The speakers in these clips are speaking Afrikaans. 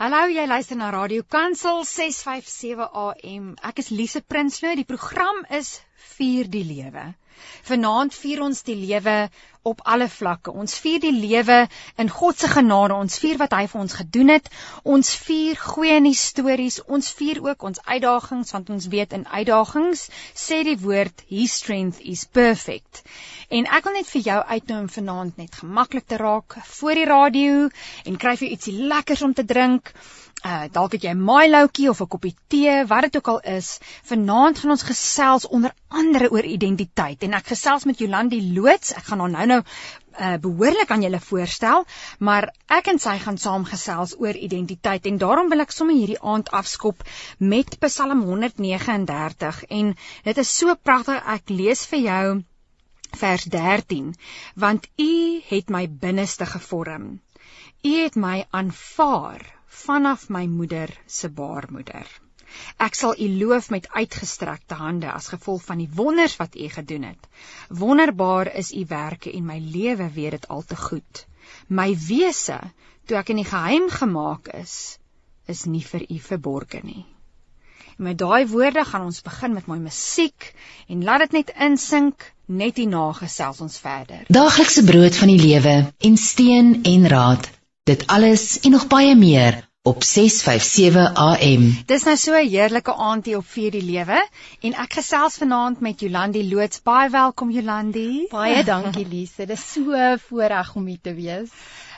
Hallo, jy luister na Radio Kansel 657 AM. Ek is Lise Prinsloo. Die program is Vier die Lewe. Vanaand vier ons die lewe op alle vlakke. Ons vier die lewe in God se genade. Ons vier wat hy vir ons gedoen het. Ons vier goeie nuus stories. Ons vier ook ons uitdagings want ons weet in uitdagings sê die woord his strength is perfect. En ek wil net vir jou uitnooi om vanaand net gemaklik te raak voor die radio en kry vir ietsie lekkers om te drink uh dalk het jy 'n maailoutjie of 'n koppie tee, wat dit ook al is. Vanaand gaan ons gesels onder andere oor identiteit en ek gesels met Jolandi Loots. Ek gaan haar nou-nou uh behoorlik aan julle voorstel, maar ek en sy gaan saam gesels oor identiteit en daarom wil ek sommer hierdie aand afskop met Psalm 139 en dit is so pragtig. Ek lees vir jou vers 13 want u het my binneste gevorm. U het my aanvaar vanaf my moeder se baarmoeder. Ek sal u loof met uitgestrekte hande as gevolg van die wonders wat u gedoen het. Wonderbaar is u werke en my lewe weet dit al te goed. My wese, toe ek in die geheim gemaak is, is nie vir u verborge nie. En met daai woorde gaan ons begin met mooi musiek en laat dit net insink, net hierna gesels ons verder. Daaglikse brood van die lewe en steen en raad Dit alles en nog baie meer op 657 AM. Dis nou so 'n heerlike aand hier op vir die lewe en ek gesels vanaand met Jolandi Loots. Baie welkom Jolandi. Baie dankie Lise. Dit is so voorreg om hier te wees.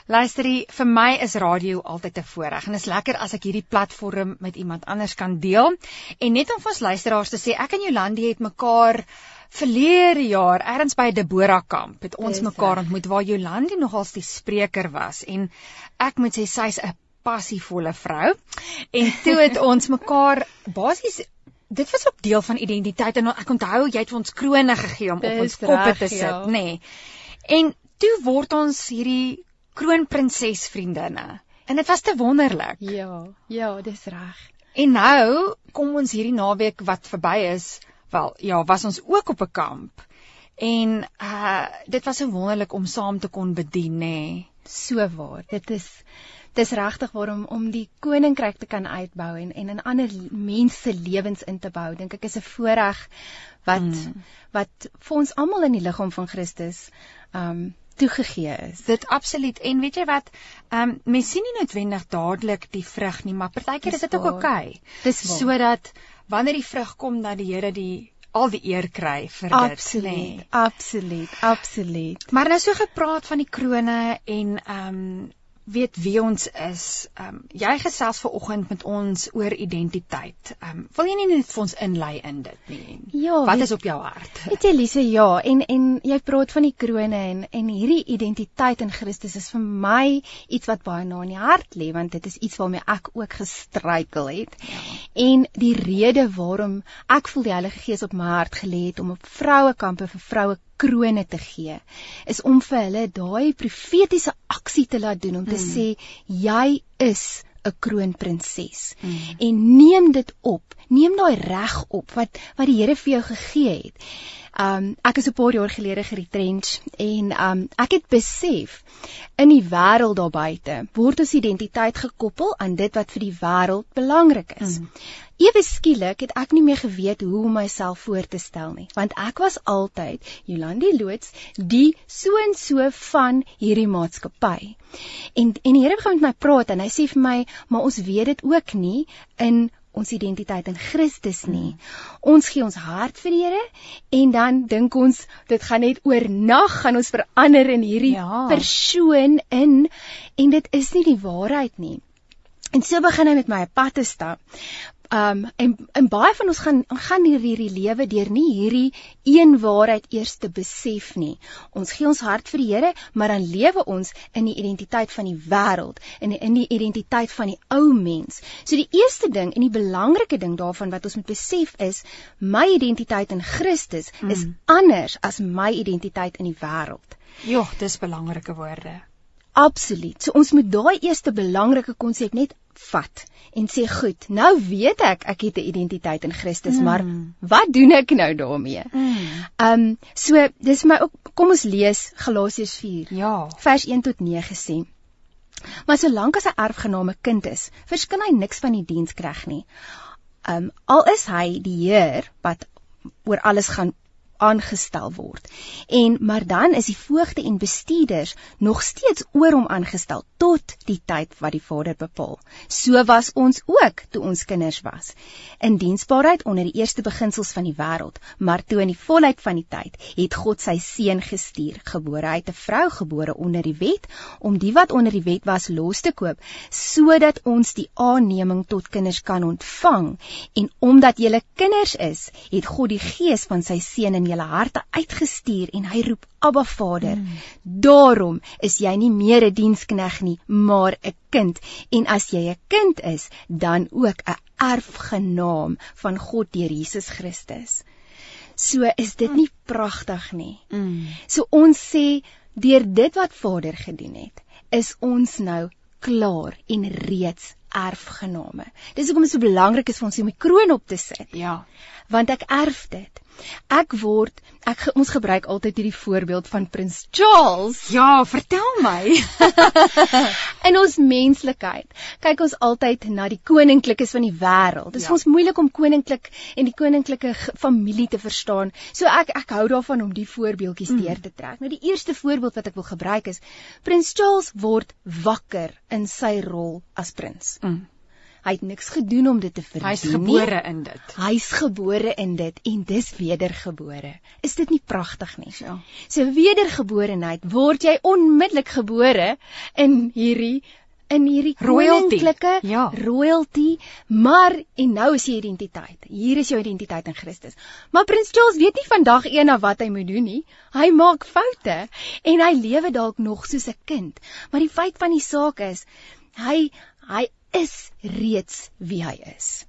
Luisterie, vir my is radio altyd 'n voorreg en is lekker as ek hierdie platform met iemand anders kan deel. En net om vir ons luisteraars te sê, ek en Jolandi het mekaar verlede jaar ergens by Deborah kamp het ons mekaar ontmoet waar Jolandi nogals die spreker was. En ek moet sê sy's 'n passievolle vrou. En toe het ons mekaar basies dit was ook deel van identiteit. En ek onthou jy het vir ons krone gegee om op ons koppe te sit ja. nê. Nee. en toe word ons hierdie kroonprinses vriendinne. En dit was te wonderlik. Ja ja dis reg. En nou kom ons hierdie naweek wat verby is wel ja, was ons ook op 'n kamp. En uh dit was so wonderlik om saam te kon bedien nê. So waar. Dit is dis regtig waarom om die koninkryk te kan uitbou en en in ander mense lewens in te bou. Dink ek is 'n voorreg wat hmm. wat vir ons almal in die liggaam van Christus um toegegee is. Dit absoluut. En weet jy wat? Ehm um, mens sien nie noodwendig dadelik die vrug nie, maar partykeer is dit ook oukei. Okay, dis sodat wanneer die vrug kom dat die Here die al die eer kry vir dit absoluut, nee. Absoluut, absoluut. Maar nou so gepraat van die krone en ehm um, weet wie ons is. Ehm um, jy gesels ver oggend met ons oor identiteit. Ehm um, wil jy nie net vir ons inlei in dit nie? Ja. Wat weet, is op jou hart? Weet jy Lise, ja, en en jy praat van die krone en en hierdie identiteit in Christus is vir my iets wat baie na in die hart lê want dit is iets waarmee ek ook gestruikel het. Ja. En die rede waarom ek voel die Heilige Gees op my hart gelê het om op vroue kampe vir vroue krone te gee is om vir hulle daai profetiese aksie te laat doen om te mm. sê jy is 'n kroonprinses mm. en neem dit op neem daai reg op wat wat die Here vir jou gegee het Um ek is 'n paar jaar gelede geretrench en um ek het besef in die wêreld daar buite word ons identiteit gekoppel aan dit wat vir die wêreld belangrik is. Mm. Ewe skielik het ek nie meer geweet hoe om myself voor te stel nie, want ek was altyd Jolandi Loots, die so en so van hierdie maatskappy. En en die Here begin met my praat en hy sê vir my, maar ons weet dit ook nie in ons identiteit in Christus nie. Ons gee ons hart vir die Here en dan dink ons dit gaan net oornag gaan ons verander in hierdie ja. persoon in en dit is nie die waarheid nie. En so begin hy met my 'n pad te stap. Um en en baie van ons gaan gaan hier hierdie lewe deur nie hierdie een waarheid eers te besef nie. Ons gee ons hart vir die Here, maar dan lewe ons in die identiteit van die wêreld en in, in die identiteit van die ou mens. So die eerste ding en die belangrike ding daarvan wat ons moet besef is my identiteit in Christus mm. is anders as my identiteit in die wêreld. Ja, dis belangrike woorde. Absoluut. So ons moet daai eerste belangrike konsep net vat en sê goed, nou weet ek ek het 'n identiteit in Christus, mm. maar wat doen ek nou daarmee? Mm. Um so dis my ook kom ons lees Galasiërs 4. Ja. Vers 1 tot 9 sê. Maar solank as 'n erfgename kind is, verskil hy niks van die dienskreg nie. Um al is hy die heer wat oor alles gaan aangestel word. En maar dan is die voogte en bestuurders nog steeds oor hom aangestel tot die tyd wat die Vader bepaal. So was ons ook toe ons kinders was. In diensbaarheid onder die eerste beginsels van die wêreld, maar toe in die volheid van die tyd het God sy seun gestuur, gebore uit 'n vrou gebore onder die wet, om die wat onder die wet was los te koop, sodat ons die aanneming tot kinders kan ontvang. En omdat julle kinders is, het God die gees van sy seun in julle harte uitgestuur en hy roep Abba Vader. Mm. Daarom is jy nie meer 'n dienskneg nie, maar 'n kind. En as jy 'n kind is, dan ook 'n erfgenaam van God deur Jesus Christus. So is dit nie pragtig nie. Mm. So ons sê deur dit wat Vader gedoen het, is ons nou klaar en reeds erfgename. Dis hoekom dit so belangrik is vir ons om die kroon op te sit. Ja. Want ek erf dit. Ek word ek ons gebruik altyd hierdie voorbeeld van Prins Charles. Ja, vertel my. in ons menslikheid kyk ons altyd na die koninklikes van die wêreld. Dit is ja. ons moeilik om koninklik en die koninklike familie te verstaan. So ek ek hou daarvan om die voorbeeldjies mm. deur te trek. Nou die eerste voorbeeld wat ek wil gebruik is Prins Charles word wakker in sy rol as prins. Mm. Hy het niks gedoen om dit te verdien. Hy's gebore in dit. Hy's gebore in dit en dis wedergebore. Is dit nie pragtig nie? Ja. So wedergeborenheid word jy onmiddellik gebore in hierdie in hierdie koninklike ja. royalty, maar en nou is jy identiteit. Hier is jou identiteit in Christus. Maar Prins Charles weet nie vandag een na wat hy moet doen nie. Hy maak foute en hy lewe dalk nog soos 'n kind. Maar die feit van die saak is hy hy is reeds wie hy is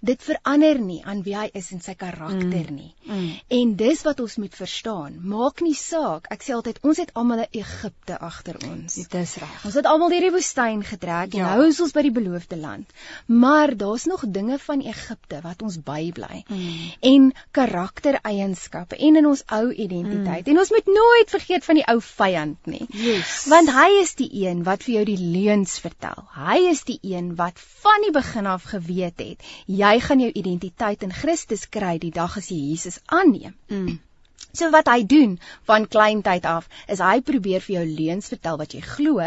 dit verander nie aan wie hy is en sy karakter mm. nie. Mm. En dis wat ons moet verstaan. Maak nie saak. Ek sê altyd ons het almal 'n Egipte agter ons. Dit is reg. Ons het almal deur die woestyn getrek ja. en nou is ons by die beloofde land. Maar daar's nog dinge van Egipte wat ons bybly. Mm. En karaktereienskappe en in ons ou identiteit. Mm. En ons moet nooit vergeet van die ou vyand nie. Yes. Want hy is die een wat vir jou die leuns vertel. Hy is die een wat van die begin af geweet het jy jy gaan jou identiteit in Christus kry die dag as jy Jesus aanneem. Mm. So wat hy doen van kleintyd af is hy probeer vir jou leuns vertel wat jy glo,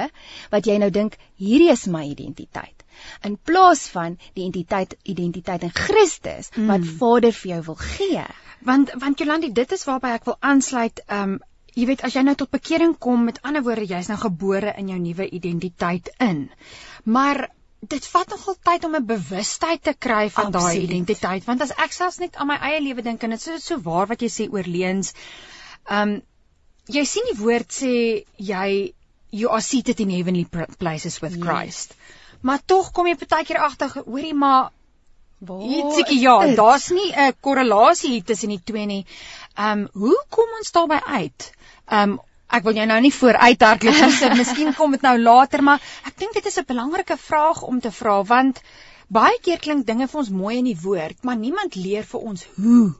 wat jy nou dink hierdie is my identiteit. In plaas van die identiteit identiteit in Christus mm. wat Vader vir jou wil gee. Want want Jolandi, dit is waarby ek wil aansluit. Um jy weet as jy nou tot bekering kom, met ander woorde, jy's nou gebore in jou nuwe identiteit in. Maar dit vat nogal tyd om 'n bewustheid te kry van daai identiteit want as ek selfs net aan my eie lewe dink en dit is so waar wat jy sê oor leuns. Um jy sien die woord sê jy you are seated in heavenly places with Christ. Yes. Maar tog kom jy partykeer agter, hoorie maar ietsiekie ja, daar's nie 'n korrelasie tussen die twee nie. Um hoe kom ons daarby uit? Um ek wil jou nou nie vooruithardloop nie, so miskien kom dit nou later, maar ek dink dit is 'n belangrike vraag om te vra want baie keer klink dinge vir ons mooi in die woord, maar niemand leer vir ons hoe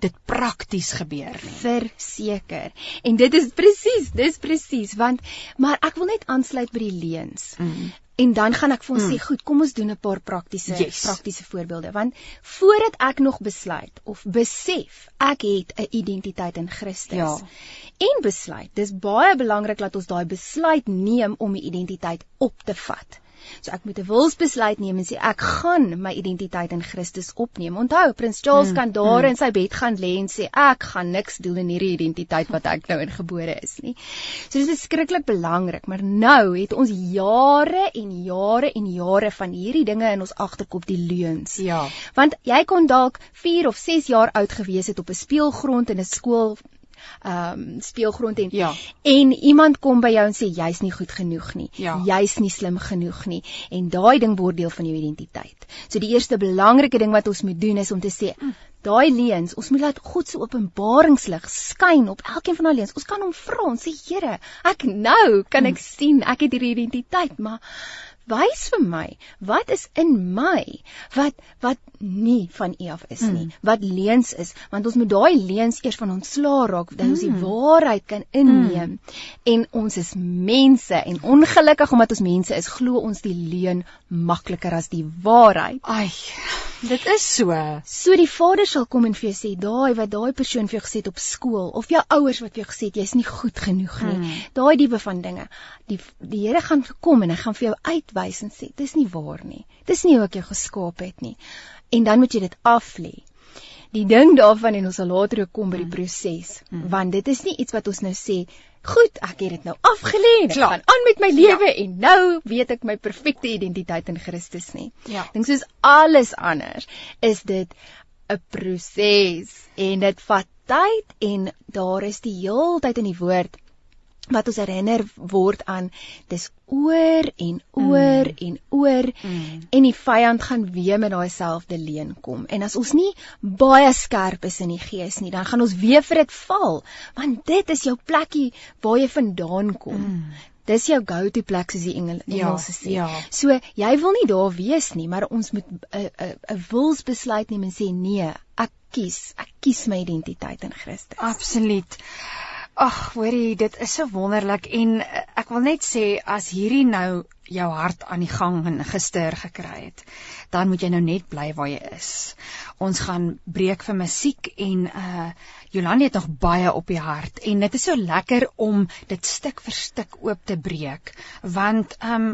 dit prakties gebeur nie. Verseker. En dit is presies, dis presies want maar ek wil net aansluit by die leuns. Mm. En dan gaan ek vir ons mm. sê, goed, kom ons doen 'n paar praktiese yes. praktiese voorbeelde want voordat ek nog besluit of besef ek het 'n identiteit in Christus ja. en besluit, dis baie belangrik dat ons daai besluit neem om 'n identiteit op te vat. So ek moet 'n wilsbesluit neem en sê ek gaan my identiteit in Christus opneem. Onthou, Prins Charles mm, kan daar mm. in sy bed gaan lê en sê ek gaan niks doen in hierdie identiteit wat ek nou ingebore is nie. So dit is skrikkelik belangrik, maar nou het ons jare en jare en jare van hierdie dinge in ons agterkop die leuns. Ja. Want jy kon dalk 4 of 6 jaar oud gewees het op 'n speelgrond in 'n skool ehm um, speelgrond en ja. en iemand kom by jou en sê jy's nie goed genoeg nie. Ja. Jy's nie slim genoeg nie en daai ding word deel van jou identiteit. So die eerste belangrike ding wat ons moet doen is om te sê mm. Daai leuns, ons moet laat God se openbaringslig skyn op elkeen van daai leuns. Ons kan hom vra, ons sê Here, ek nou kan ek mm. sien ek het hierdie identiteit, maar wys vir my wat is in my wat wat nie van U af is nie, mm. wat leuns is, want ons moet daai leuns eers van ontslaa raak dat mm. ons die mm. waarheid kan inneem. Mm. En ons is mense en ongelukkig omdat ons mense is, glo ons die leuen makliker as die waarheid. Ai, dit is so. So die Vader sal kom en vir jou sê, daai wat daai persoon vir jou gesê het op skool of jou ouers wat vir jou gesê het jy's nie goed genoeg nie. Mm. Daai diepe van dinge. Die die Here gaan kom en hy gaan vir jou uitwys en sê, dis nie waar nie. Dis nie hoe ek jou geskaap het nie en dan moet jy dit aflê. Die ding daarvan en ons sal later ook kom by die hmm. proses, hmm. want dit is nie iets wat ons nou sê, goed, ek het dit nou afgelê en ek gaan aan met my lewe ja. en nou weet ek my perfekte identiteit in Christus nie. Ja. Dink soos alles anders is dit 'n proses en dit vat tyd en daar is die heeltyd in die woord wat ons herinner word aan dis oor en oor mm. en oor mm. en die vyand gaan weer met daai selfde leuen kom en as ons nie baie skerp is in die gees nie dan gaan ons weer vir dit val want dit is jou plekkie waar jy vandaan kom mm. dis jou go to plek soos die engel ja, Engelse sê ja. so jy wil nie daar wees nie maar ons moet 'n 'n 'n wilsbesluit neem en sê nee ek kies ek kies my identiteit in Christus absoluut Ag, hoorie, dit is so wonderlik en eh, ek wil net sê as hierdie nou jou hart aan die gang en gister gekry het, dan moet jy nou net bly waar jy is. Ons gaan breek vir musiek en uh Jolande het nog baie op die hart en dit is so lekker om dit stuk vir stuk oop te breek want um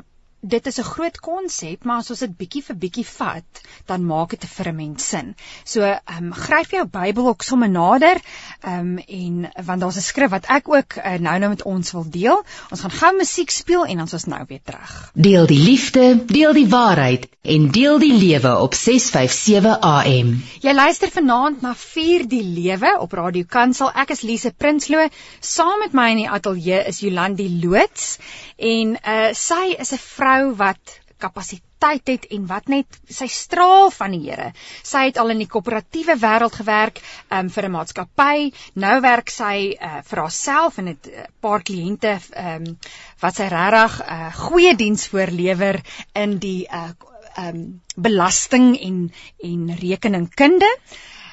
dit is 'n groot konsep, maar as ons dit bietjie vir bietjie vat, dan maak dit vir 'n mens sin. So, ehm um, gryp jou Bybel ook sommer nader, ehm um, en want daar's 'n skrif wat ek ook uh, nou nou met ons wil deel. Ons gaan gou musiek speel en dan is ons nou weer terug. Deel die liefde, deel die waarheid en deel die lewe op 657 AM. Jy luister vanaand na Vier die Lewe op Radio Kansel. Ek is Lise Prinsloo. Saam met my in die ateljee is Jolandi Loots en uh sy is 'n vrou wat kapasiteit het en wat net sy straal van die Here. Sy het al in die koöperatiewe wêreld gewerk um, vir 'n maatskappy. Nou werk sy uh, vir haarself en het 'n uh, paar kliënte um, wat sy regtig 'n uh, goeie diens voorlewer in die uh, um, belasting en en rekeningkunde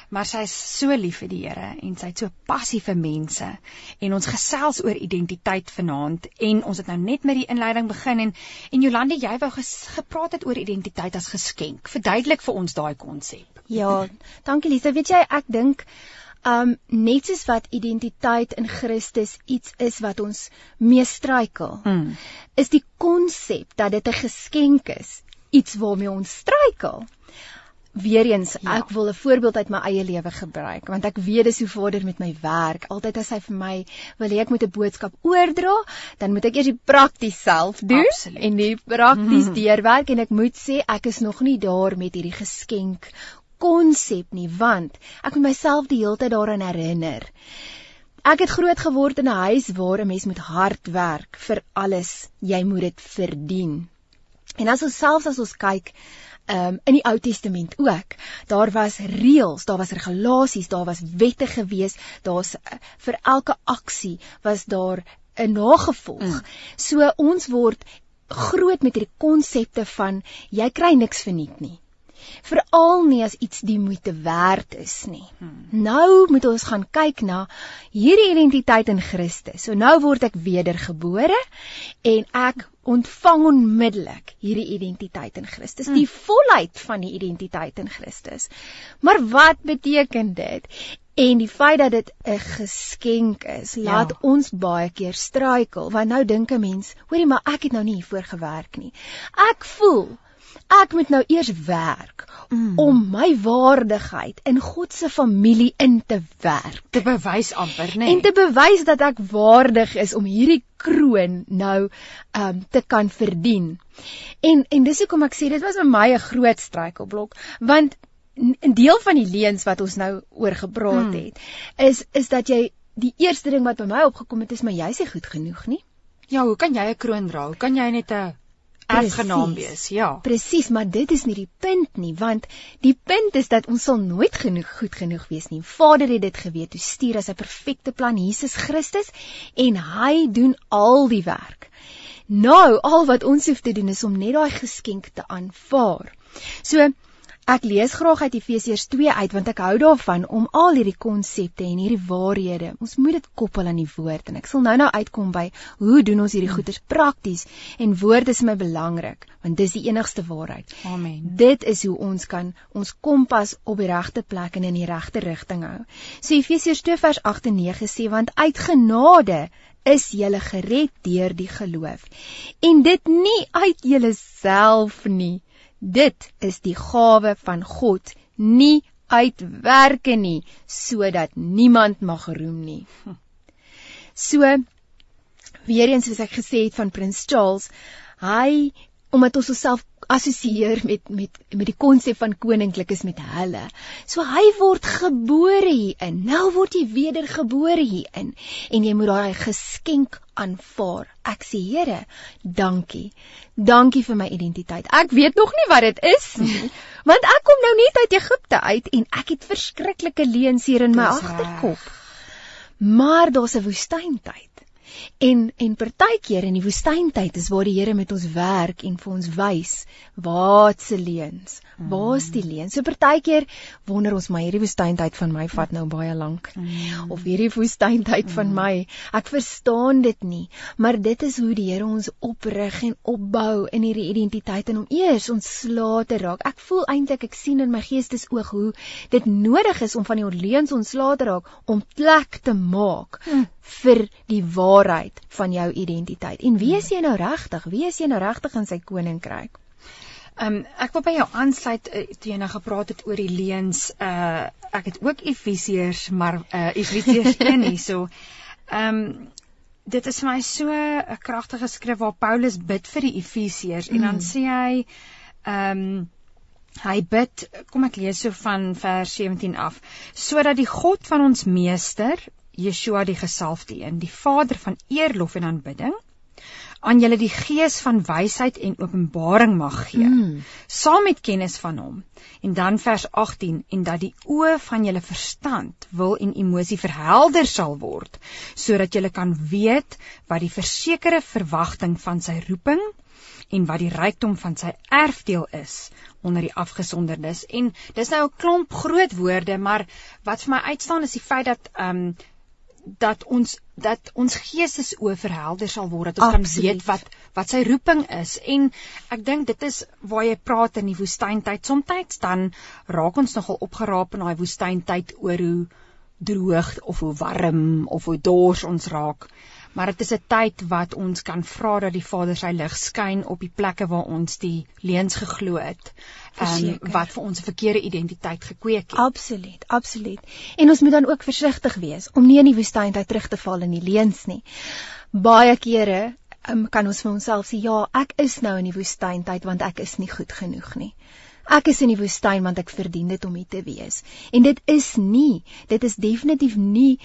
maar sy is so lief vir die Here en sy het so passie vir mense en ons gesels oor identiteit vanaand en ons het nou net met die inleiding begin en en Jolande jy wou gepraat het oor identiteit as geskenk. Verduidelik vir ons daai konsep. Ja dankie Lisa. Weet jy ek dink um net soos wat identiteit in Christus iets is wat ons mee struikel mm. is die konsep dat dit 'n geskenk is iets waarmee ons struikel Weereens ja. ek wil 'n voorbeeld uit my eie lewe gebruik want ek weet dis hoe Vader met my werk. Altyd as hy vir my wil hê ek moet 'n boodskap oordra, dan moet ek eers die prakties self doen Absoluut. en die prakties mm. deurwerk en ek moet sê ek is nog nie daar met hierdie geskenk konsep nie want ek moet myself die hele tyd daaraan herinner. Ek het groot geword in 'n huis waar 'n mens moet hard werk vir alles. Jy moet dit verdien. En as ons selfs as ons kyk um, in die Ou Testament ook. Daar was reëls, daar was regulasies, daar was wette gewees, daar's uh, vir elke aksie was daar 'n nagevolg. Mm. So ons word groot met hierdie konsepte van jy kry niks verniet nie veral nie as iets die moeite werd is nie. Hmm. Nou moet ons gaan kyk na hierdie identiteit in Christus. So nou word ek wedergebore en ek ontvang onmiddellik hierdie identiteit in Christus, hmm. die volheid van die identiteit in Christus. Maar wat beteken dit? En die feit dat dit 'n geskenk is, laat ja. ons baie keer struikel, want nou dink 'n mens, hoorie maar ek het nou nie hiervoor gewerk nie. Ek voel ek moet nou eers werk mm. om my waardigheid in God se familie in te werk te bewys amper nê nee. en te bewys dat ek waardig is om hierdie kroon nou um te kan verdien en en dis hoekom ek sê dit was vir my 'n groot struikelblok want 'n deel van die leuns wat ons nou oor gepraat mm. het is is dat jy die eerste ding wat by my opgekom het is maar jy's nie goed genoeg nie ja hoe kan jy 'n kroon dra hoe kan jy net 'n erfgenaam wees. Ja. Presies, maar dit is nie die punt nie, want die punt is dat ons sal nooit genoeg goed genoeg wees nie. Vader het dit geweet, hy stuur as 'n perfekte plan Jesus Christus en hy doen al die werk. Nou, al wat ons hoef te doen is om net daai geskenk te aanvaar. So Ek lees graag uit Efesiërs 2 uit want ek hou daarvan om al hierdie konsepte en hierdie waarhede, ons moet dit koppel aan die woord en ek sal nou-nou uitkom by hoe doen ons hierdie goeders prakties en woord is my belangrik want dis die enigste waarheid. Amen. Dit is hoe ons kan ons kompas op die regte plek en in die regte rigting hou. So Efesiërs 2 vers 8 en 9 sê want uit genade is julle gered deur die geloof. En dit nie uit julleself nie. Dit is die gawe van God, nie uit werke nie, sodat niemand mag roem nie. So weer eens soos ek gesê het van Prins Charles, hy omdat ons osself assosieer met met met die konsep van koninklik is met hulle. So hy word gebore hierin. Nou word jy wedergebore hierin en jy moet daai geskenk aanvaar. Ek sê Here, dankie. Dankie vir my identiteit. Ek weet nog nie wat dit is nie, want ek kom nou net uit Egipte uit en ek het verskriklike leuns hier in my agterkop. Maar daar's 'n woestyntyd. En en partykeer in die woestyntyd is waar die Here met ons werk en vir ons wys wat se leuns. Waar is die leuns? So partykeer wonder ons maar hierdie woestyntyd van my vat nou baie lank. Mm. Of hierdie woestyntyd van mm. my, ek verstaan dit nie. Maar dit is hoe die Here ons oprig en opbou in hierdie identiteit en om eers ontslae te raak. Ek voel eintlik ek sien in my geestesoog hoe dit nodig is om van die leuns ontslae te raak om plek te maak mm vir die waarheid van jou identiteit. En wie is jy nou regtig? Wie is jy nou regtig in sy koninkryk? Ehm um, ek wil by jou aansluit uh, toe jy nou gepraat het oor die leuns. Uh ek het ook Efesiërs, maar uh Efesiërs 1 hierso. Ehm um, dit is vir my so 'n kragtige skrif waar Paulus bid vir die Efesiërs mm. en dan mm. sê hy ehm um, hy bid, kom ek lees so van vers 17 af, sodat die God van ons meester Yeshua die gesalfde een, die Vader van eerlof en aanbidding, aan julle die gees van wysheid en openbaring mag gee, mm. saam met kennis van hom. En dan vers 18 en dat die oë van julle verstand, wil en emosie verhelder sal word, sodat julle kan weet wat die versekerde verwagting van sy roeping en wat die rykdom van sy erfdeel is onder die afgesonderdes. En dis nou 'n klomp groot woorde, maar wat vir my uitstaan is die feit dat ehm um, dat ons dat ons geestesoë verhelder sal word dat ons Absoluut. kan weet wat wat sy roeping is. En ek dink dit is waar jy praat in die woestyntyd soms dan raak ons nogal opgeraap in daai woestyntyd oor hoe droog of hoe warm of hoe dors ons raak maar dit is 'n tyd wat ons kan vra dat die Vader sy lig skyn op die plekke waar ons die leuns geglo het. Um, wat vir ons 'n verkeerde identiteit gekweek het. Absoluut, absoluut. En ons moet dan ook versigtig wees om nie in die woestyntyd terug te val in die leuns nie. Baie kere um, kan ons vir onsself sê ja, ek is nou in die woestyntyd want ek is nie goed genoeg nie. Ek is in die woestyn want ek verdien dit om hier te wees. En dit is nie, dit is definitief nie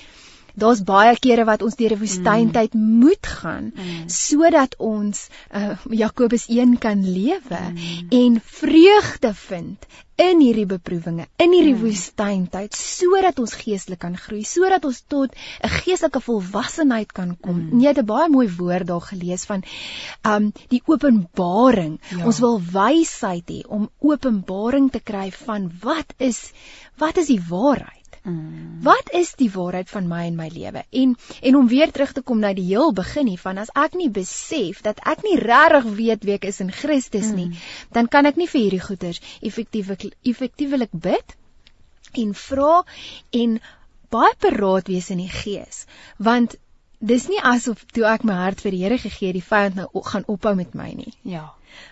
daar's baie kere wat ons deur 'n woestyntyd mm. moet gaan mm. sodat ons uh, Jakobus 1 kan lewe mm. en vreugde vind in hierdie beproewinge, in hierdie mm. woestyntyd sodat ons geestelik kan groei, sodat ons tot 'n geestelike volwassenheid kan kom. Mm. Jy het 'n baie mooi woord daar gelees van um die openbaring. Ja. Ons wil wysheid hê om openbaring te kry van wat is wat is die waarheid? Mm. Wat is die waarheid van my en my lewe? En en om weer terug te kom na die heel begin hiervan, as ek nie besef dat ek nie regtig weet wie ek is in Christus nie, mm. dan kan ek nie vir hierdie goeders effektiewelik effektiewelik bid en vra en baie paraat wees in die gees, want dis nie asof toe ek my hart vir die Here gegee het, die vyand nou gaan ophou met my nie. Ja.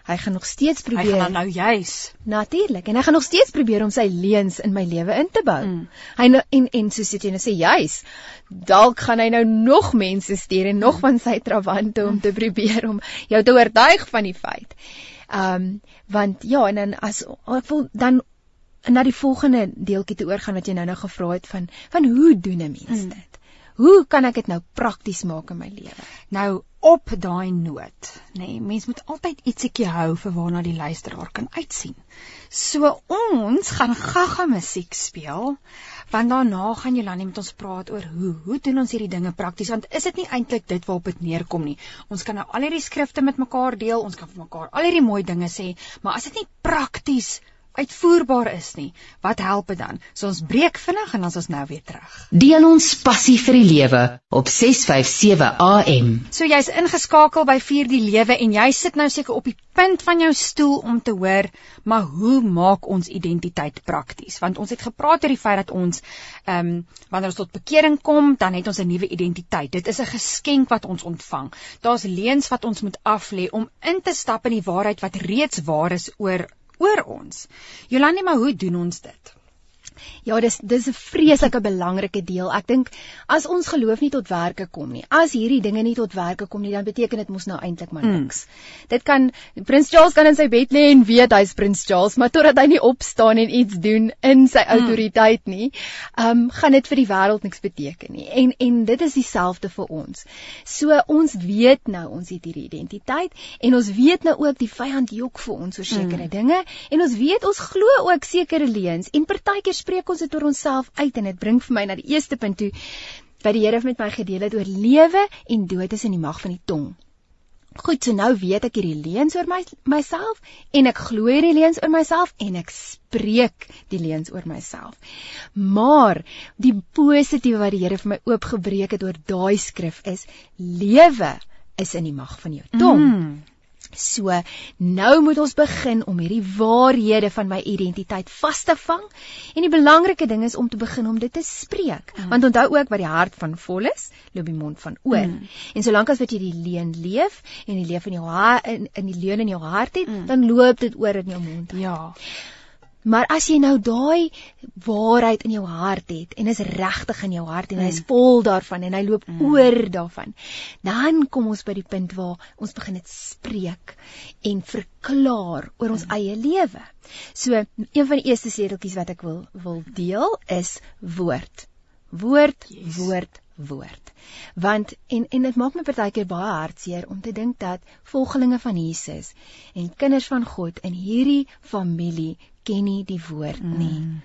Hy gaan nog steeds probeer. Hy gaan nou juis. Natuurlik. En hy gaan nog steeds probeer om sy leuns in my lewe in te bou. Mm. Hy nou en en soos jy nou sê juis, dalk gaan hy nou nog mense stuur en nog mm. van sy trawante om te probeer om jou te oortuig van die feit. Ehm um, want ja, en dan as ek voel dan na die volgende deeltjie te oorgaan wat jy nou nou gevra het van van hoe doen 'n mens mm. dit? Hoe kan ek dit nou prakties maak in my lewe? Nou op daai noot, nê, nee, mens moet altyd ietsiekie hou vir waarna die luisteraar kan uitsien. So ons gaan gaga musiek speel, want daarna gaan Jolanie met ons praat oor hoe hoe doen ons hierdie dinge prakties want is dit nie eintlik dit waarop dit neerkom nie. Ons kan nou al hierdie skrifte met mekaar deel, ons kan vir mekaar al hierdie mooi dinge sê, maar as dit nie prakties uitvoerbaar is nie, wat help dit dan? So ons breek vinnig en dan is ons nou weer terug. Deel ons passie vir die lewe op 657 AM. So jy's ingeskakel by Vier die Lewe en jy sit nou seker op die punt van jou stoel om te hoor, maar hoe maak ons identiteit prakties? Want ons het gepraat oor die feit dat ons ehm um, wanneer ons tot bekering kom, dan het ons 'n nuwe identiteit. Dit is 'n geskenk wat ons ontvang. Daar's leuns wat ons moet aflê om in te stap in die waarheid wat reeds waar is oor oor ons. Jolande, maar hoe doen ons dit? Ja, dis dis 'n vreeslike belangrike deel. Ek dink as ons geloof nie tot werke kom nie, as hierdie dinge nie tot werke kom nie, dan beteken dit mos nou eintlik maar hmm. niks. Mm. Dit kan Prins Charles kan in sy bed lê en weet hy's Prins Charles, maar totdat hy nie opstaan en iets doen in sy mm. autoriteit nie, ehm um, gaan dit vir die wêreld niks beteken nie. En en dit is dieselfde vir ons. So ons weet nou ons het hierdie identiteit en ons weet nou ook die vyand jok vir ons oor sekere mm. dinge en ons weet ons glo ook sekere leuns en partykeer spreek ons dit oor onsself uit en dit bring vir my na die eerste punt toe wat die Here met my gedeel het oor lewe en dood is in die mag van die tong. Goed, so nou weet ek hierdie leuns oor my myself en ek glo hierdie leuns oor myself en ek spreek die leuns oor myself. Maar die positiewe wat die Here vir my oopgebreek het oor daai skrif is lewe is in die mag van jou tong. Mm. So nou moet ons begin om hierdie waarhede van my identiteit vas te vang en die belangrike ding is om te begin om dit te spreek mm. want onthou ook wat die hart van vol is loop die mond van oor mm. en solank as wat jy die leuen leef en die leef in jou hart in, in die leuen in jou hart het mm. dan loop dit oor in jou mond ja Maar as jy nou daai waarheid in jou hart het en is regtig in jou hart en mm. hy's vol daarvan en hy loop mm. oor daarvan, dan kom ons by die punt waar ons begin dit spreek en verklaar oor ons mm. eie lewe. So een van die eerste sedeltjies wat ek wil wil deel is woord. Woord, yes. woord, woord. Want en en dit maak my partykeer baie hartseer om te dink dat volgelinge van Jesus en kinders van God in hierdie familie ken nie die woord nie. Mm.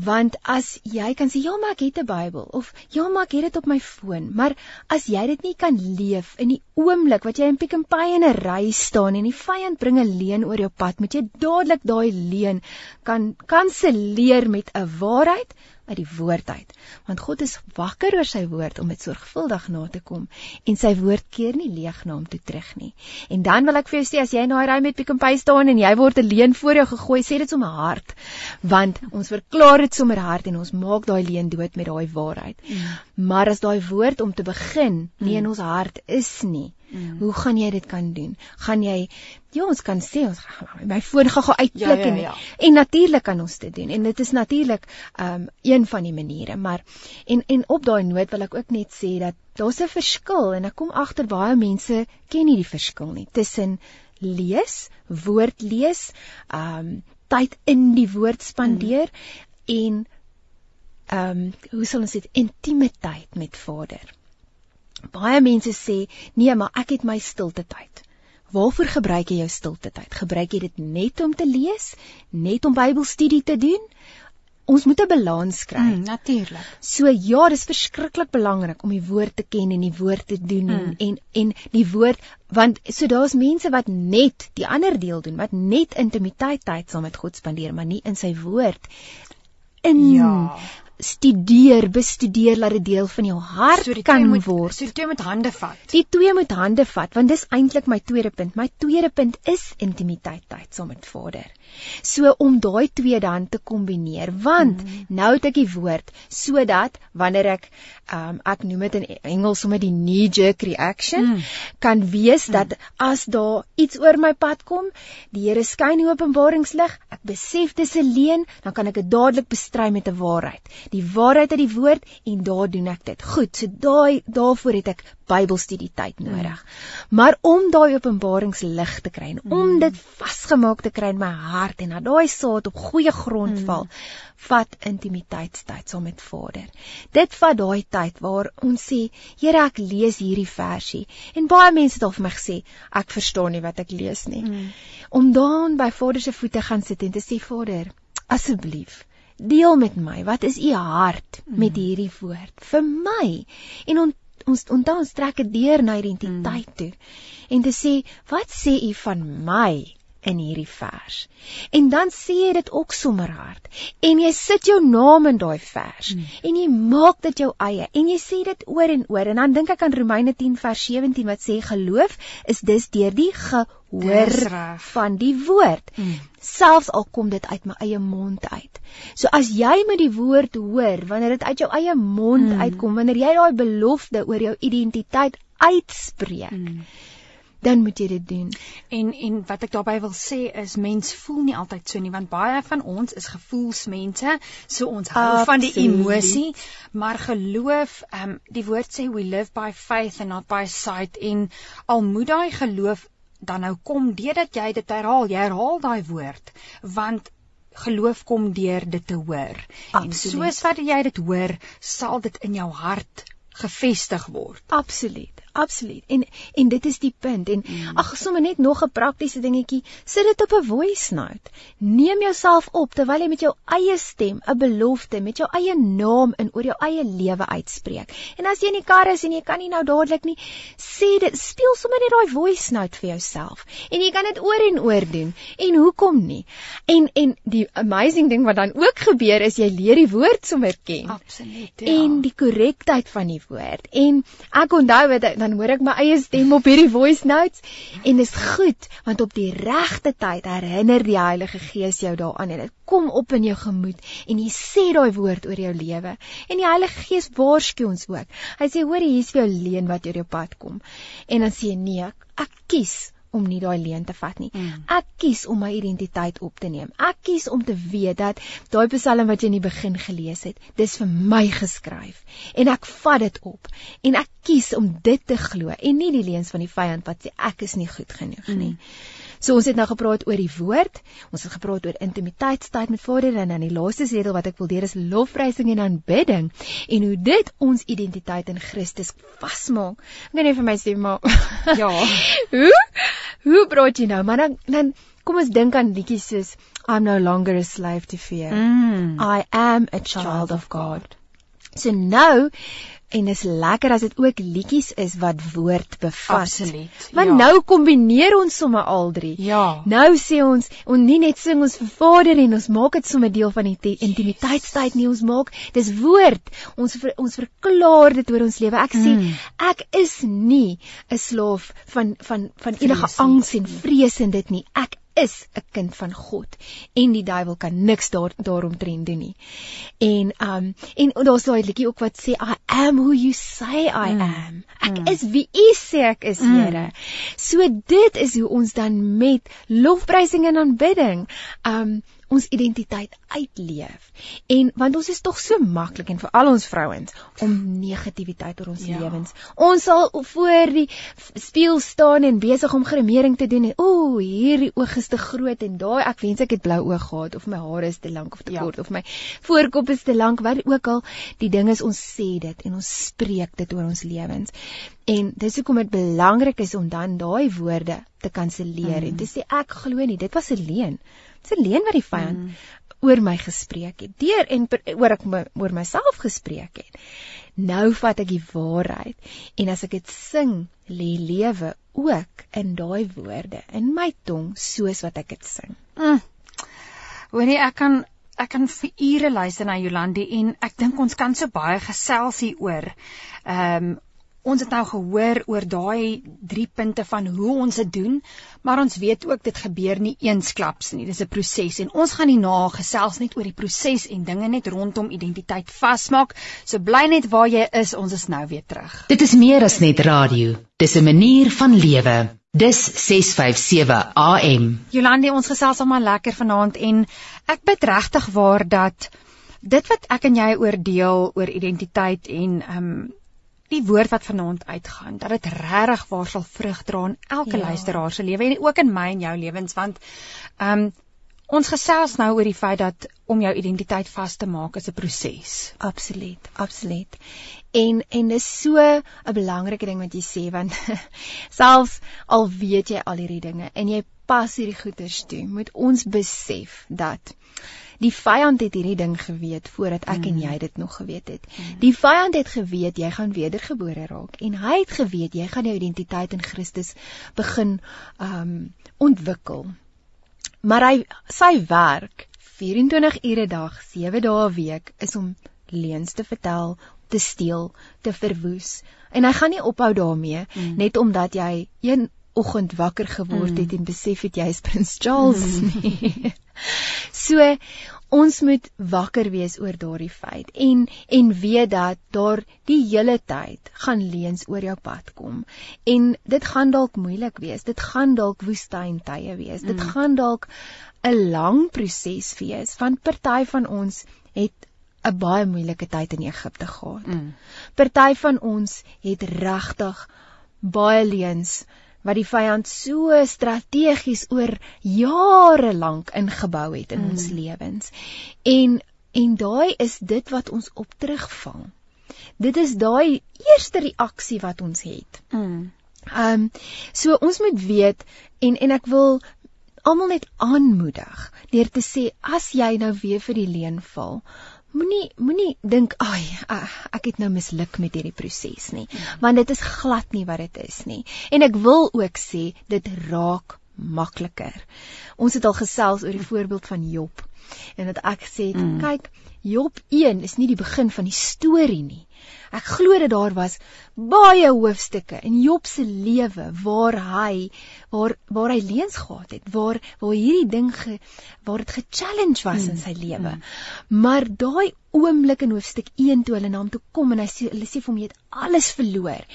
Want as jy kan sê ja maar ek het 'n Bybel of ja maar ek het dit op my foon, maar as jy dit nie kan leef in die oomblik wat jy in Pick n Pay in 'n ry staan en die vyand bring 'n leuen oor jou pad, moet jy dadelik daai leuen kan kanselleer met 'n waarheid uit die woord uit. Want God is wakker oor sy woord om dit sorgvuldig na te kom en sy woord keer nie leeg na hom toe terug nie. En dan wil ek vir jou sê as jy in daai ry met Pick n Pay staan en jy word 'n leuen voor jou gegooi, sê dit sommer hard. Want ons verklaar dit sommer hard en ons maak daai leuen dood met daai waarheid. Mm. Maar as daai woord om te begin nie mm. in ons hart is nie, Mm. Hoe gaan jy dit kan doen? Gaan jy ja, ons kan sê ons my foon gaan gou uitklik ja, ja, ja. en en natuurlik kan ons dit doen en dit is natuurlik um een van die maniere, maar en en op daai noot wil ek ook net sê dat daar's 'n verskil en ek kom agter baie mense ken nie die verskil nie tussen lees, woord lees, um tyd in die woord spandeer mm. en um hoe sal ons dit intimiteit met Vader Baie mense sê, "Nee, maar ek het my stilte tyd." Waarvoor gebruik jy jou stilte tyd? Gebruik jy dit net om te lees, net om Bybelstudie te doen? Ons moet 'n balans kry. Mm, Natuurlik. So ja, dis verskriklik belangrik om die woord te ken en die woord te doen mm. en, en en die woord want so daar's mense wat net die ander deel doen, wat net intimiteit tyd saam met God spandeer, maar nie in sy woord in ja studeer, bestudeer laat dit deel van jou hart so kan moet, word. So die twee moet hande vat. Die twee moet hande vat want dis eintlik my tweede punt. My tweede punt is intimiteit tyd saam met Vader. So om daai twee dan te kombineer want mm. nou het ek die woord sodat wanneer ek um, ek noem dit in Engels sommer die knee jerk reaction mm. kan wees mm. dat as daar iets oor my pad kom, die Here skyn die openbaringslig, ek besef dis 'n leuen, dan kan ek dit dadelik bestry met 'n waarheid die waarheid uit die woord en daar doen ek dit. Goed, so daai daarvoor het ek Bybelstudie tyd nodig. Mm. Maar om daai openbaringslig te kry, mm. om dit vasgemaak te kry in my hart en dat daai saad op goeie grond mm. val, vat intimiteitstyd saam met Vader. Dit vat daai tyd waar ons sê, Here, ek lees hierdie versie en baie mense het al vir my gesê, ek verstaan nie wat ek lees nie. Mm. Om dan by Vader se voete gaan sit en te sê, Vader, asseblief Deel met my, wat is u hart met mm. hierdie woord vir my? En on, ons onthou ons trek dit deur na identiteit mm. toe en te sê wat sê u van my in hierdie vers. En dan sê jy dit ook sommer hard. En jy sit jou naam in daai vers mm. en jy maak dit jou eie. En jy sê dit oor en oor. En dan dink ek aan Romeine 10 vers 17 wat sê geloof is dus deur die gehoor van die woord. Mm. selfs al kom dit uit my eie mond uit. So as jy met die woord hoor wanneer dit uit jou eie mond mm. uitkom wanneer jy daai belofte oor jou identiteit uitspreek mm dan moet jy dit doen. En en wat ek daarbey wil sê is mens voel nie altyd so nie want baie van ons is gevoelsmense, so ons hou Absolutely. van die emosie, maar geloof, ehm um, die woord sê we live by faith and not by sight en al moet daai geloof dan nou kom deurdat jy dit herhaal, jy herhaal daai woord want geloof kom deur dit te hoor. Absoluut. En soos wat jy dit hoor, sal dit in jou hart gevestig word. Absoluut. Absoluut. En en dit is die punt. En mm. ag sommer net nog 'n praktiese dingetjie, sit dit op 'n voice note. Neem jouself op terwyl jy met jou eie stem 'n belofte met jou eie naam in oor jou eie lewe uitspreek. En as jy in die kar is en jy kan nie nou dadelik nie, sê dit, speel sommer net daai voice note vir jouself. En jy kan dit oor en oor doen. En hoekom nie? En en die amazing ding wat dan ook gebeur is jy leer die woord sommer ken. Absoluut. Ja. En die korrektheid van die woord. En ek onthou dit dan hoor ek my eie stem op hierdie voice notes. En dis goed want op die regte tyd herinner die Heilige Gees jou daaraan en dit kom op in jou gemoed en jy sê daai woord oor jou lewe. En die Heilige Gees waarsku ons ook. Hy sê hoor hier is vir jou leen wat oor jou pad kom. En dan sê jy nee ek kies om nie daai leen te vat nie. Mm. Ek kies om my identiteit op te neem. Ek kies om te weet dat daai Psalm wat jy in die begin gelees het, dis vir my geskryf en ek vat dit op en ek kies om dit te glo en nie die leuns van die vyand wat sê ek is nie goed genoeg nie. Mm. So ons het nou gepraat oor die woord, ons het gepraat oor intimiteitstyd met Vader en dan die laaste sedel wat ek wil deur is lofprysing en aanbidding en hoe dit ons identiteit in Christus vasmaak. Ek gaan net vir my sê maar ja. hoe? Hoe praat jy nou? Maar dan dan kom ons dink aan liedjies soos I'm no longer a slave to fear. Mm. I am a child, child of God. So nou En dis lekker as dit ook liedjies is wat woord bevat. Absoluut. Want ja. nou kombineer ons sommer al drie. Ja. Nou sê ons, ons nie net sing ons vir Vader en ons maak dit sommer deel van die intimiteitstyd nie, ons maak dis woord. Ons ver, ons verklaar dit oor ons lewe. Ek sê mm. ek is nie 'n slaaf van van van enige angs en vrees in dit nie. Ek is 'n kind van God en die duiwel kan niks daar daaromtrent doen nie. En um en daar's daai liedjie ook wat sê I am who you say I mm. am. Ek mm. is wie U sê ek is, mm. Here. So dit is hoe ons dan met lofprysing en aanbidding um ons identiteit uitleef. En want ons is tog so maklik en vir al ons vrouens om negativiteit oor ons ja. lewens. Ons sal voor die spieël staan en besig om gremering te doen en ooh, hierdie oog is te groot en daai ek wens ek het blou oë gehad of my hare is te lank of te ja. kort of my voorkop is te lank, wat ook al die ding is ons sê dit en ons spreek dit oor ons lewens. En dis hoekom dit belangrik is om dan daai woorde te kanselleer mm. en te sê ek glo nie, dit was 'n leuen. Dis 'n leuen wat die vyand mm. oor my gespreek het. Deur en oor ek my, oor myself gespreek het. Nou vat ek die waarheid en as ek dit sing, lê lewe ook in daai woorde in my tong soos wat ek dit sing. Mm. Hoorie, ek kan ek kan vir ure luister na Jolandi en ek dink ons kan so baie gesels hieroor. Ehm um, Ons het nou gehoor oor daai drie punte van hoe ons dit doen, maar ons weet ook dit gebeur nie eensklaps nie. Dis 'n proses en ons gaan hierna gesels net oor die proses en dinge net rondom identiteit vasmaak. So bly net waar jy is, ons is nou weer terug. Dit is meer as net radio. Dis 'n manier van lewe. Dis 657 AM. Jolande, ons gesels almal lekker vanaand en ek bid regtig waar dat dit wat ek en jy oordeel oor identiteit en ehm um, die woord wat vanaand uitgaan dat dit regtig waar sal vrug dra in elke ja. luisteraar se lewe en ook in my en jou lewens want ehm um, ons gesels nou oor die feit dat om jou identiteit vas te maak is 'n proses. Absoluut, absoluut. En en dis so 'n belangrike ding wat jy sê want selfs al weet jy al hierdie dinge en jy pas hierdie goeders toe, moet ons besef dat Die vyand het hierdie ding geweet voordat ek mm. en jy dit nog geweet het. Mm. Die vyand het geweet jy gaan wedergebore raak en hy het geweet jy gaan jou identiteit in Christus begin um ontwikkel. Maar hy sy werk 24 ure 'n dag, 7 dae 'n week is om leuns te vertel, te steel, te verwoes. En hy gaan nie ophou daarmee mm. net omdat jy een oggend wakker geword het mm. en besef het jy is prins Charles mm. nie. so ons moet wakker wees oor daardie feit en en weet dat daar die hele tyd gaan leuns oor jou pad kom en dit gaan dalk moeilik wees dit gaan dalk woestyntye wees dit mm. gaan dalk 'n lang proses wees want party van ons het 'n baie moeilike tyd in Egipte gehad. Mm. Party van ons het regtig baie leuns wat die vyand so strategies oor jare lank ingebou het in mm. ons lewens. En en daai is dit wat ons op terugvang. Dit is daai eerste reaksie wat ons het. Mm. Ehm um, so ons moet weet en en ek wil almal net aanmoedig deur te sê as jy nou weer vir die leuen val, Moenie moenie dink, "Ag, ek het nou misluk met hierdie proses nie." Want dit is glad nie wat dit is nie. En ek wil ook sê dit raak makliker. Ons het al gesels oor die voorbeeld van Job. En dat ek sê, mm. kyk, Job 1 is nie die begin van die storie nie. Ek glo dat daar was baie hoofstukke in Job se lewe waar hy waar waar hy leens gehad het, waar waar hierdie ding ge, waar dit ge-challenge was mm. in sy lewe. Mm. Maar daai oomblik in hoofstuk 1 toe hulle na hom toe kom en hy sê hulle sê vir hom jy het alles verloor.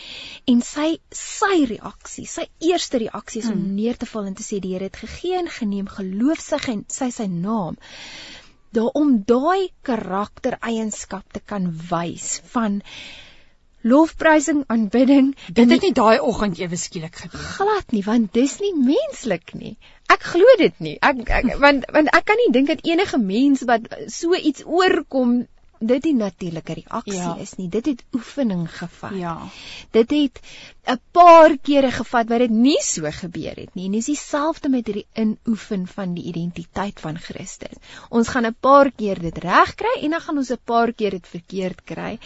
En sy sy reaksie, sy eerste reaksie is mm. om neer te val en te sê die Here het gegee en geneem, geloof sy en sy sy naam daarom daai karaktereienskap te kan wys van lofprysing aanbidding. Dit het nie daai oggend ewe skielik gebeur glad nie want dis nie menslik nie. Ek glo dit nie. Ek, ek want want ek kan nie dink dat enige mens wat so iets oorkom dit die natuurlike reaksie ja. is nie. Dit het oefening gevat. Ja. Dit het 'n paar kere gevat wat dit nie so gebeur het nie. En dis dieselfde met hierdie inoefen van die identiteit van Christus. Ons gaan 'n paar keer dit reg kry en dan gaan ons 'n paar keer dit verkeerd kry.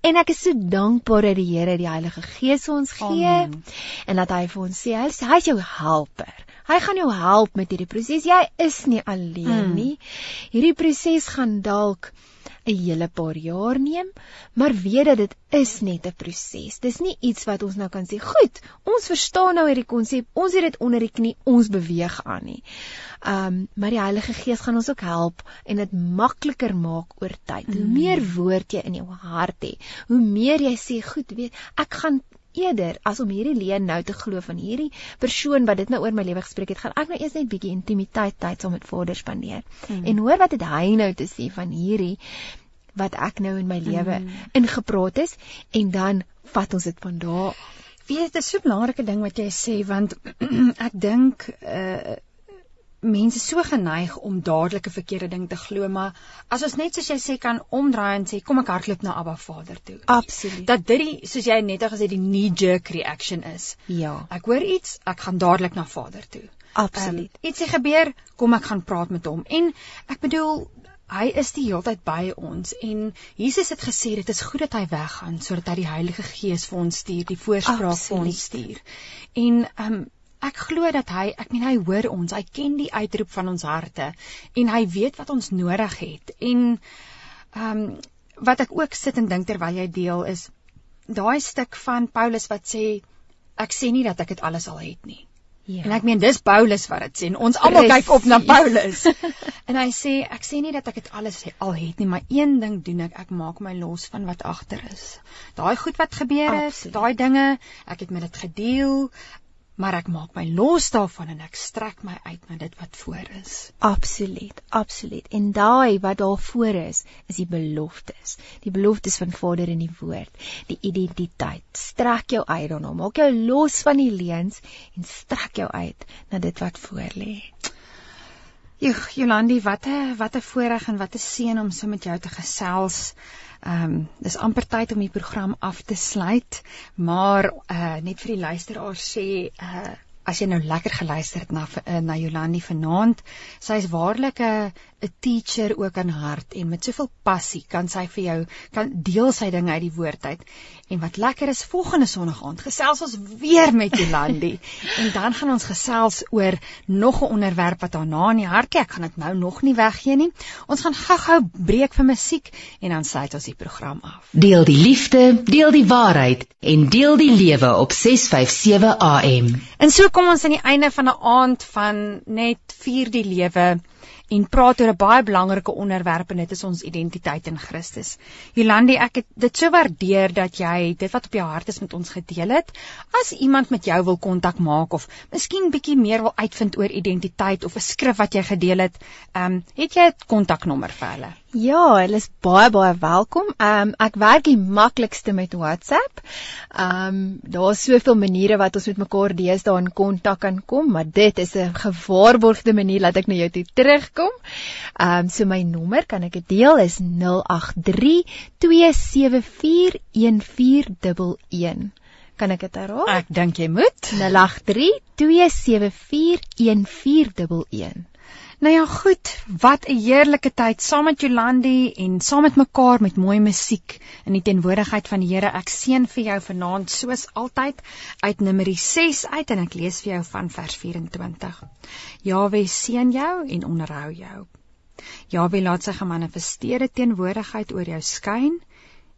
En ek is so dankbaar dat die Here die Heilige Gees ons gee Amen. en dat hy vir ons sê hy is jou helper. Hy gaan jou help met hierdie proses. Jy is nie alleen mm. nie. Hierdie proses gaan dalk 'n hele paar jaar neem, maar weet dat dit is net 'n proses. Dis nie iets wat ons nou kan sê, "Goed, ons verstaan nou hierdie konsep, ons het dit onder die knie, ons beweeg aan nie." Um, maar die Heilige Gees gaan ons ook help en dit makliker maak oor tyd. Hoe mm. meer woord jy in jou hart het, hoe meer jy sê, "Goed, weet, ek gaan eerder as om hierdie leen nou te glo van hierdie persoon wat dit nou oor my lewe gespreek het, gaan ek nou eers net bietjie intimiteit tyd saam met Vader spandeer. Hmm. En hoor wat het hy nou te sê van hierdie wat ek nou in my lewe mm. ingepraat is en dan vat ons dit van daar. Weet dit is so 'n belangrike ding wat jy sê want ek dink uh mense so geneig om dadelik 'n verkeerde ding te glo maar as ons net soos jy sê kan omdraai en sê kom ek hardloop na Abba Vader toe. Absoluut. Dat dit die soos jy net gesê die knee jerk reaction is. Ja. Ek hoor iets, ek gaan dadelik na Vader toe. Absoluut. Um, iets het gebeur, kom ek gaan praat met hom. En ek bedoel hy is die hele tyd by ons en Jesus het gesê dit is goed dat hy weggaan sodat hy die Heilige Gees vir ons stuur, die voorspraak vir ons stuur. En ehm um, ek glo dat hy, ek meen hy hoor ons, hy ken die uitroep van ons harte en hy weet wat ons nodig het. En ehm um, wat ek ook sit en dink terwyl jy deel is daai stuk van Paulus wat sê ek sê nie dat ek dit alles al het nie. Ja. En ek meen dis Paulus wat dit sê. Ons almal kyk op na Paulus. en hy sê ek sê nie dat ek dit alles al het nie, maar een ding doen ek, ek maak my los van wat agter is. Daai goed wat gebeur het, daai dinge, ek het met dit gedeel. Maar ek maak my los daarvan en ek strek my uit na dit wat voor is. Absoluut, absoluut. En daai wat daar voor is, is die beloftes. Die beloftes van Vader in die woord, die identiteit. Strek jou uit daarna, maak jou los van die leuns en strek jou uit na dit wat voor lê. Joh, Jolandi, wat 'n wat 'n voorreg en wat 'n seën om so met jou te gesels. Ehm um, dis amper tyd om die program af te sluit, maar uh net vir die luisteraars sê uh as jy nou lekker geluister het na uh, na Jolandi vanaand, sy is waarlik 'n 'n teacher ook aan hart en met soveel passie kan sy vir jou kan deel sy dinge uit die woord uit. En wat lekker is, volgende Sondag aand gesels ons weer met Jolandi en dan gaan ons gesels oor nog 'n onderwerp wat haar na in die hart lê. Ek gaan dit nou nog nie weggee nie. Ons gaan gou-gou breek vir musiek en dan sluit ons die program af. Deel die liefde, deel die waarheid en deel die lewe op 657 AM. En so kom ons aan die einde van 'n aand van net vier die lewe en praat oor 'n baie belangrike onderwerp en dit is ons identiteit in Christus. Jolandi, ek het dit so waardeer dat jy dit wat op jou hart is met ons gedeel het. As iemand met jou wil kontak maak of miskien bietjie meer wil uitvind oor identiteit of 'n skrif wat jy gedeel het, ehm um, het jy 'n kontaknommer vir hulle? Ja, hulle is baie baie welkom. Ehm um, ek werk die maklikste met WhatsApp. Ehm um, daar's soveel maniere wat ons met mekaar deesdae in kontak kan kom, maar dit is 'n gewaarborgde manier dat ek na jou toe terugkom. Ehm um, so my nommer kan ek dit deel is 083 2741411. Kan ek dit herhaal? Ek dink jy moet. 083 2741411. Nou ja, goed. Wat 'n heerlike tyd saam met Jolandi en saam met mekaar met mooi musiek in die teenwoordigheid van die Here. Ek seën vir jou vanaand soos altyd uit Numeri 6 uit en ek lees vir jou van vers 24. Jawe seën jou en onderhou jou. Jawe laat sy gemanifesteerde teenwoordigheid oor jou skyn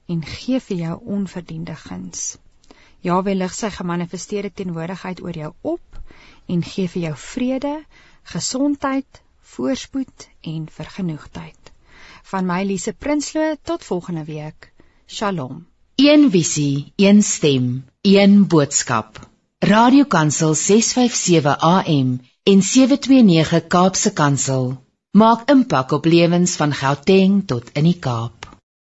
en gee vir jou onverdiende guns. Jawe lig sy gemanifesteerde teenwoordigheid oor jou op en gee vir jou vrede, gesondheid, voorspoed en vergenoegdheid. Van my Lise Prinsloo tot volgende week. Shalom. Een visie, een stem, een boodskap. Radiokansel 657 AM en 729 Kaapse Kansel maak impak op lewens van Gauteng tot in die Kaap.